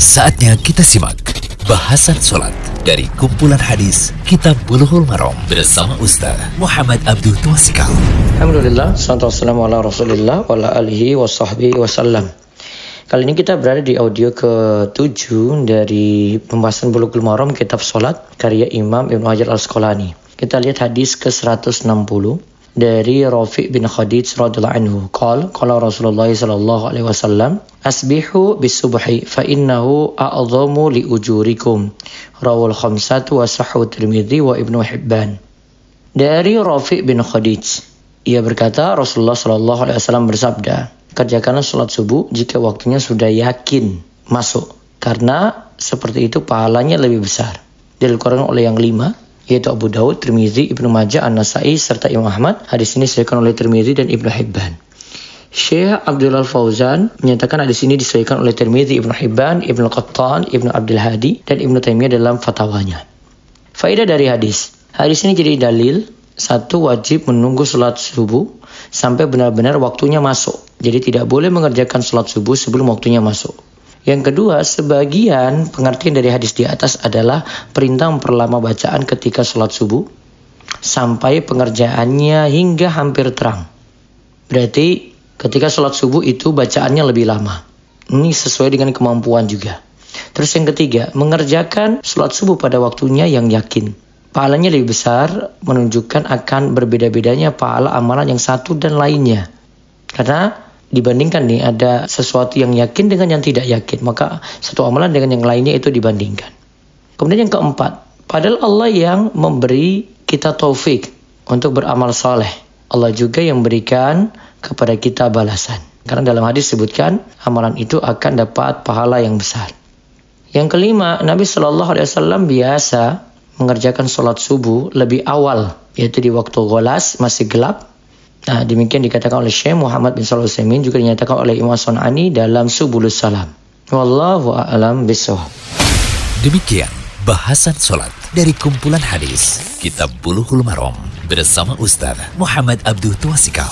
Saatnya kita simak bahasan sholat dari kumpulan hadis Kitab Bulughul Maram bersama Ustaz Muhammad Abdul Twasikal. Alhamdulillah, salatu ala rasulillah wa ala alihi wa sahbihi. Kali ini kita berada di audio ke-7 dari pembahasan Bulughul Maram Kitab Salat karya Imam Ibn Hajar Al-Asqalani. Kita lihat hadis ke-160 dari Rafi' bin Khadij radhiyallahu anhu. Qal qala Rasulullah sallallahu alaihi wasallam asbihu bisubhi fa innahu a'dhamu li ujurikum. Rawal khamsatu wa sahhu Tirmidzi wa Ibnu Hibban. Dari Rafi' bin Khadij ia berkata Rasulullah sallallahu alaihi wasallam bersabda, kerjakanlah sholat subuh jika waktunya sudah yakin masuk karena seperti itu pahalanya lebih besar. Dilakukan oleh yang lima yaitu Abu Daud, Tirmizi, Ibnu Majah, An-Nasai serta Imam Ahmad. Hadis ini disahkan oleh Tirmizi dan Ibnu Hibban. Syekh Abdullah Fauzan menyatakan hadis ini disahkan oleh Tirmizi, Ibnu Hibban, Ibnu Qattan, Ibnu Abdul Hadi dan Ibnu Taimiyah dalam fatwanya. Faedah dari hadis. Hadis ini jadi dalil satu wajib menunggu sholat subuh sampai benar-benar waktunya masuk. Jadi tidak boleh mengerjakan sholat subuh sebelum waktunya masuk. Yang kedua, sebagian pengertian dari hadis di atas adalah perintah memperlama bacaan ketika sholat subuh sampai pengerjaannya hingga hampir terang. Berarti ketika sholat subuh itu bacaannya lebih lama. Ini sesuai dengan kemampuan juga. Terus yang ketiga, mengerjakan sholat subuh pada waktunya yang yakin. Pahalanya lebih besar menunjukkan akan berbeda-bedanya pahala amalan yang satu dan lainnya. Karena dibandingkan nih ada sesuatu yang yakin dengan yang tidak yakin maka satu amalan dengan yang lainnya itu dibandingkan. Kemudian yang keempat padahal Allah yang memberi kita taufik untuk beramal soleh Allah juga yang berikan kepada kita balasan. Karena dalam hadis sebutkan amalan itu akan dapat pahala yang besar. Yang kelima Nabi Shallallahu Alaihi Wasallam biasa mengerjakan sholat subuh lebih awal yaitu di waktu golas masih gelap Nah, demikian dikatakan oleh Syekh Muhammad bin Shalih Utsaimin juga dinyatakan oleh Imam Sunani dalam Subulus Salam. Wallahu a'lam bishawab. Demikian bahasan sholat dari kumpulan hadis Kitab Bulughul Maram bersama Ustaz Muhammad Abdul Twasikal.